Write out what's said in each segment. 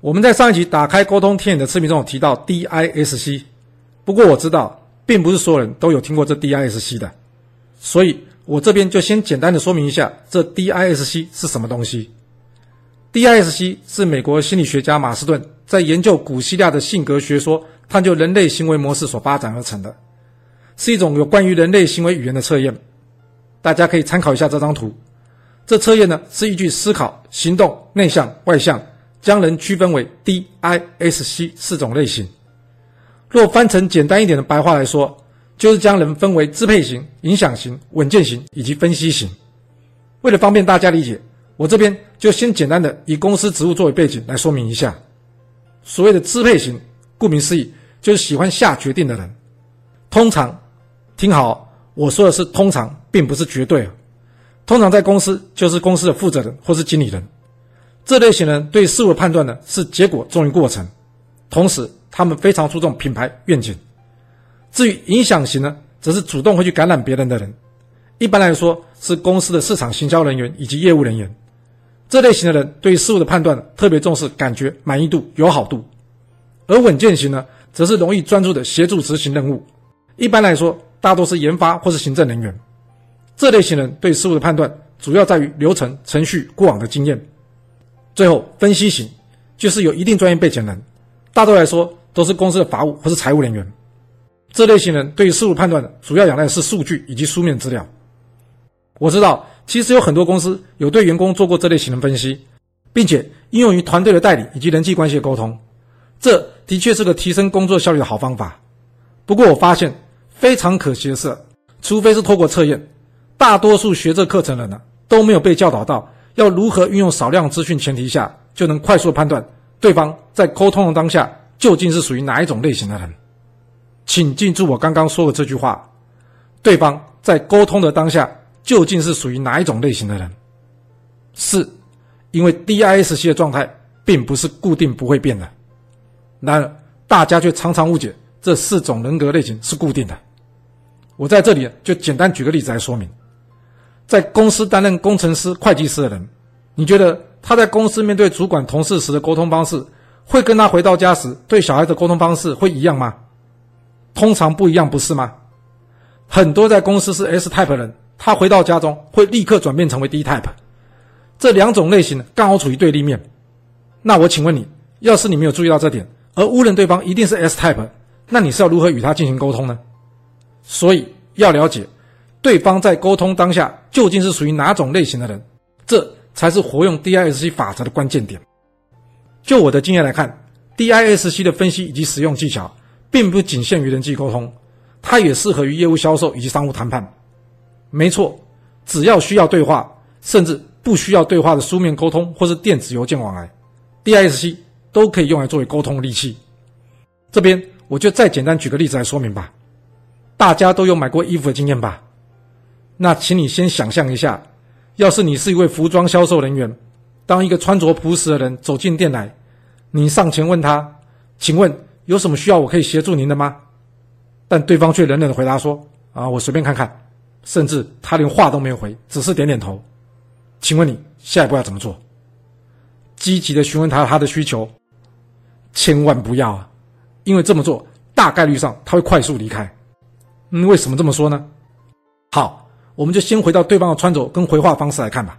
我们在上一集打开沟通天眼的视频中有提到 DISC，不过我知道并不是所有人都有听过这 DISC 的，所以我这边就先简单的说明一下这 DISC 是什么东西。DISC 是美国心理学家马斯顿在研究古希腊的性格学说、探究人类行为模式所发展而成的，是一种有关于人类行为语言的测验。大家可以参考一下这张图。这测验呢是依据思考、行动、内向、外向。将人区分为 D、I、S、C 四种类型。若翻成简单一点的白话来说，就是将人分为支配型、影响型、稳健型以及分析型。为了方便大家理解，我这边就先简单的以公司职务作为背景来说明一下。所谓的支配型，顾名思义，就是喜欢下决定的人。通常，听好，我说的是通常，并不是绝对。通常在公司就是公司的负责人或是经理人。这类型人对事物的判断呢是结果重于过程，同时他们非常注重品牌愿景。至于影响型呢，则是主动会去感染别人的人，一般来说是公司的市场行销人员以及业务人员。这类型的人对事物的判断特别重视感觉、满意度、友好度，而稳健型呢，则是容易专注的协助执行任务。一般来说，大多是研发或是行政人员。这类型人对事物的判断主要在于流程、程序、过往的经验。最后，分析型就是有一定专业背景的人，大多来说都是公司的法务或是财务人员。这类型人对于事物判断的主要仰赖是数据以及书面资料。我知道，其实有很多公司有对员工做过这类型的分析，并且应用于团队的代理以及人际关系的沟通。这的确是个提升工作效率的好方法。不过，我发现非常可惜的是，除非是透过测验，大多数学这课程的人呢都没有被教导到。要如何运用少量资讯前提下，就能快速判断对方在沟通的当下究竟是属于哪一种类型的人？请记住我刚刚说的这句话：对方在沟通的当下究竟是属于哪一种类型的人？是，因为 DISC 的状态并不是固定不会变的。然而，大家却常常误解这四种人格类型是固定的。我在这里就简单举个例子来说明。在公司担任工程师、会计师的人，你觉得他在公司面对主管、同事时的沟通方式，会跟他回到家时对小孩的沟通方式会一样吗？通常不一样，不是吗？很多在公司是 S type 人，他回到家中会立刻转变成为 D type，这两种类型刚好处于对立面。那我请问你，要是你没有注意到这点，而误认对方一定是 S type，那你是要如何与他进行沟通呢？所以要了解。对方在沟通当下究竟是属于哪种类型的人，这才是活用 DISC 法则的关键点。就我的经验来看，DISC 的分析以及使用技巧，并不仅限于人际沟通，它也适合于业务销售以及商务谈判。没错，只要需要对话，甚至不需要对话的书面沟通或是电子邮件往来，DISC 都可以用来作为沟通利器。这边我就再简单举个例子来说明吧。大家都有买过衣服的经验吧？那，请你先想象一下，要是你是一位服装销售人员，当一个穿着朴实的人走进店来，你上前问他：“请问有什么需要我可以协助您的吗？”但对方却冷冷的回答说：“啊，我随便看看。”甚至他连话都没有回，只是点点头。请问你下一步要怎么做？积极的询问他他的需求，千万不要啊，因为这么做大概率上他会快速离开。嗯，为什么这么说呢？好。我们就先回到对方的穿着跟回话方式来看吧。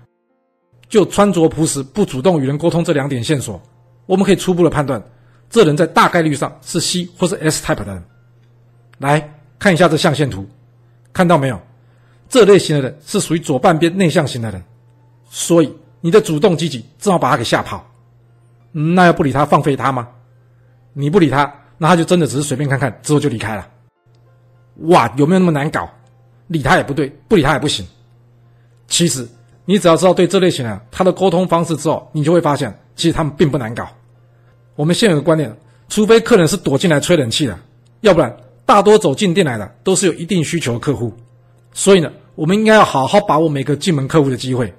就穿着朴实、不主动与人沟通这两点线索，我们可以初步的判断，这人在大概率上是 C 或是 S type 的人。来看一下这象限图，看到没有？这类型的人是属于左半边内向型的人，所以你的主动积极正好把他给吓跑。那要不理他、放飞他吗？你不理他，那他就真的只是随便看看，之后就离开了。哇，有没有那么难搞？理他也不对，不理他也不行。其实，你只要知道对这类型人他的沟通方式之后，你就会发现，其实他们并不难搞。我们现有的观念，除非客人是躲进来吹冷气的，要不然大多走进店来的都是有一定需求的客户。所以呢，我们应该要好好把握每个进门客户的机会。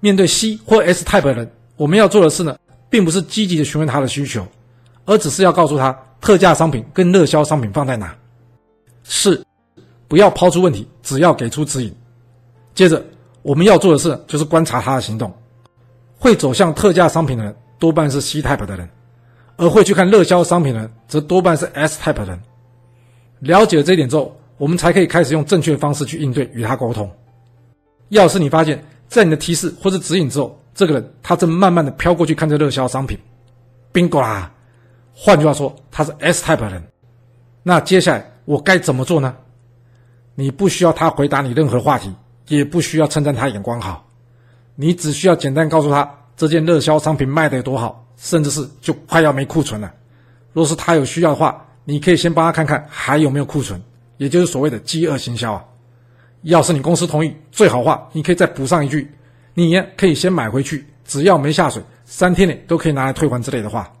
面对 C 或 S type 的人，我们要做的事呢，并不是积极的询问他的需求，而只是要告诉他特价商品跟热销商品放在哪。是。不要抛出问题，只要给出指引。接着，我们要做的事就是观察他的行动。会走向特价商品的人，多半是 C type 的人，而会去看热销商品的人，则多半是 S type 的人。了解了这一点之后，我们才可以开始用正确的方式去应对，与他沟通。要是你发现，在你的提示或者指引之后，这个人他正慢慢的飘过去看这热销商品，bingo 啦！换句话说，他是 S type 的人。那接下来我该怎么做呢？你不需要他回答你任何话题，也不需要称赞他眼光好，你只需要简单告诉他这件热销商品卖得有多好，甚至是就快要没库存了。若是他有需要的话，你可以先帮他看看还有没有库存，也就是所谓的饥饿行销啊。要是你公司同意，最好话你可以再补上一句，你呀可以先买回去，只要没下水，三天内都可以拿来退还之类的话，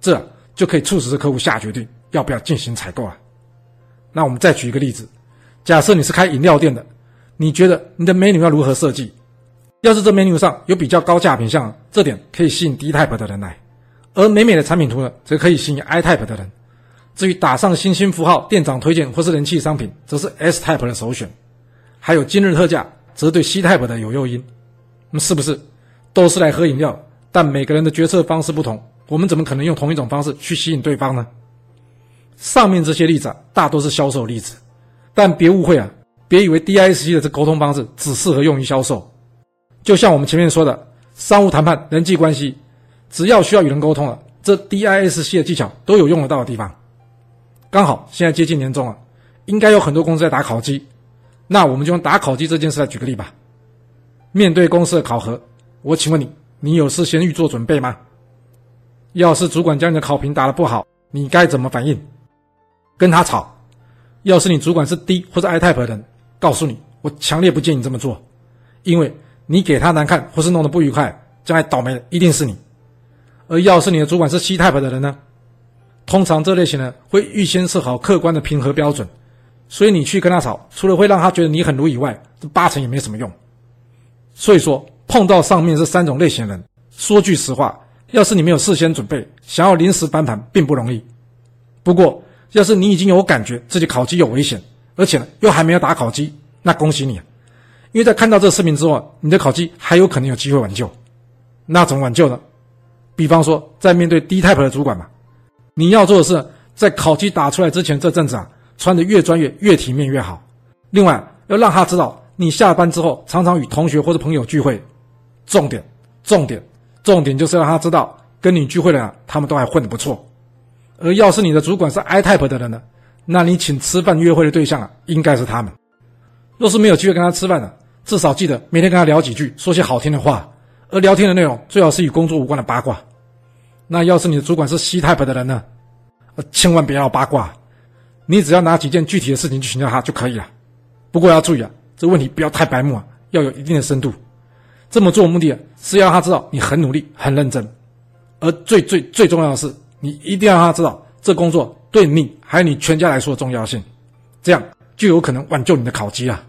这就可以促使这客户下决定要不要进行采购啊。那我们再举一个例子。假设你是开饮料店的，你觉得你的 menu 要如何设计？要是这 menu 上有比较高价品项，这点可以吸引 D type 的人来；而美美的产品图呢，则可以吸引 I type 的人。至于打上星星符号、店长推荐或是人气商品，则是 S type 的首选。还有今日特价，则对 C type 的有诱因。那么是不是都是来喝饮料？但每个人的决策方式不同，我们怎么可能用同一种方式去吸引对方呢？上面这些例子啊，大多是销售例子。但别误会啊！别以为 DISC 的这沟通方式只适合用于销售。就像我们前面说的，商务谈判、人际关系，只要需要与人沟通了，这 DISC 的技巧都有用得到的地方。刚好现在接近年终了，应该有很多公司在打烤鸡，那我们就用打烤鸡这件事来举个例吧。面对公司的考核，我请问你，你有事先预做准备吗？要是主管将你的考评打得不好，你该怎么反应？跟他吵？要是你主管是 D 或者 I type 的人，告诉你，我强烈不建议你这么做，因为你给他难看或是弄得不愉快，将来倒霉的一定是你。而要是你的主管是 C type 的人呢，通常这类型人会预先设好客观的评核标准，所以你去跟他吵，除了会让他觉得你很鲁以外，这八成也没什么用。所以说，碰到上面这三种类型人，说句实话，要是你没有事先准备，想要临时翻盘并不容易。不过，要是你已经有感觉自己烤鸡有危险，而且呢又还没有打烤鸡，那恭喜你，因为在看到这个视频之后，你的烤鸡还有可能有机会挽救。那怎么挽救呢？比方说，在面对 D type 的主管嘛，你要做的是在烤鸡打出来之前这阵子啊，穿的越专业、越体面越好。另外，要让他知道你下班之后常常与同学或者朋友聚会，重点、重点、重点就是让他知道跟你聚会的人他们都还混得不错。而要是你的主管是 I type 的人呢，那你请吃饭约会的对象啊，应该是他们。若是没有机会跟他吃饭的，至少记得每天跟他聊几句，说些好听的话。而聊天的内容最好是与工作无关的八卦。那要是你的主管是 C type 的人呢，呃千万别要八卦，你只要拿几件具体的事情去请教他就可以了。不过要注意啊，这问题不要太白目啊，要有一定的深度。这么做目的啊，是要让他知道你很努力、很认真。而最最最重要的是。你一定要让他知道，这工作对你还有你全家来说的重要性，这样就有可能挽救你的烤鸡啊。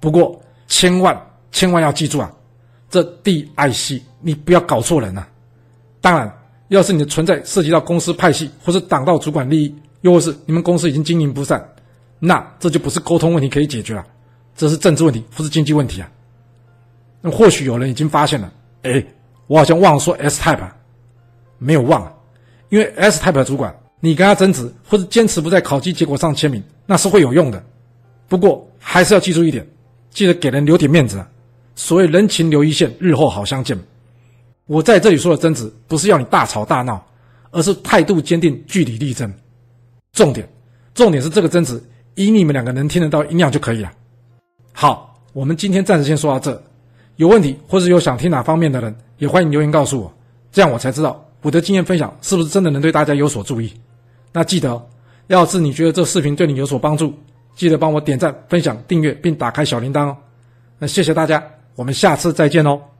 不过千万千万要记住啊，这 DIC 你不要搞错人啊。当然，要是你的存在涉及到公司派系或是挡到主管利益，又或是你们公司已经经营不善，那这就不是沟通问题可以解决了，这是政治问题或是经济问题啊。那或许有人已经发现了，哎，我好像忘了说 S type，没有忘。因为 S type 的主管，你跟他争执或者坚持不在考绩结果上签名，那是会有用的。不过还是要记住一点，记得给人留点面子啊。所谓人情留一线，日后好相见。我在这里说的争执，不是要你大吵大闹，而是态度坚定，据理力争。重点，重点是这个争执以你们两个能听得到音量就可以了。好，我们今天暂时先说到这。有问题或者有想听哪方面的人，也欢迎留言告诉我，这样我才知道。我的经验分享是不是真的能对大家有所注意？那记得，要是你觉得这视频对你有所帮助，记得帮我点赞、分享、订阅，并打开小铃铛哦。那谢谢大家，我们下次再见哦。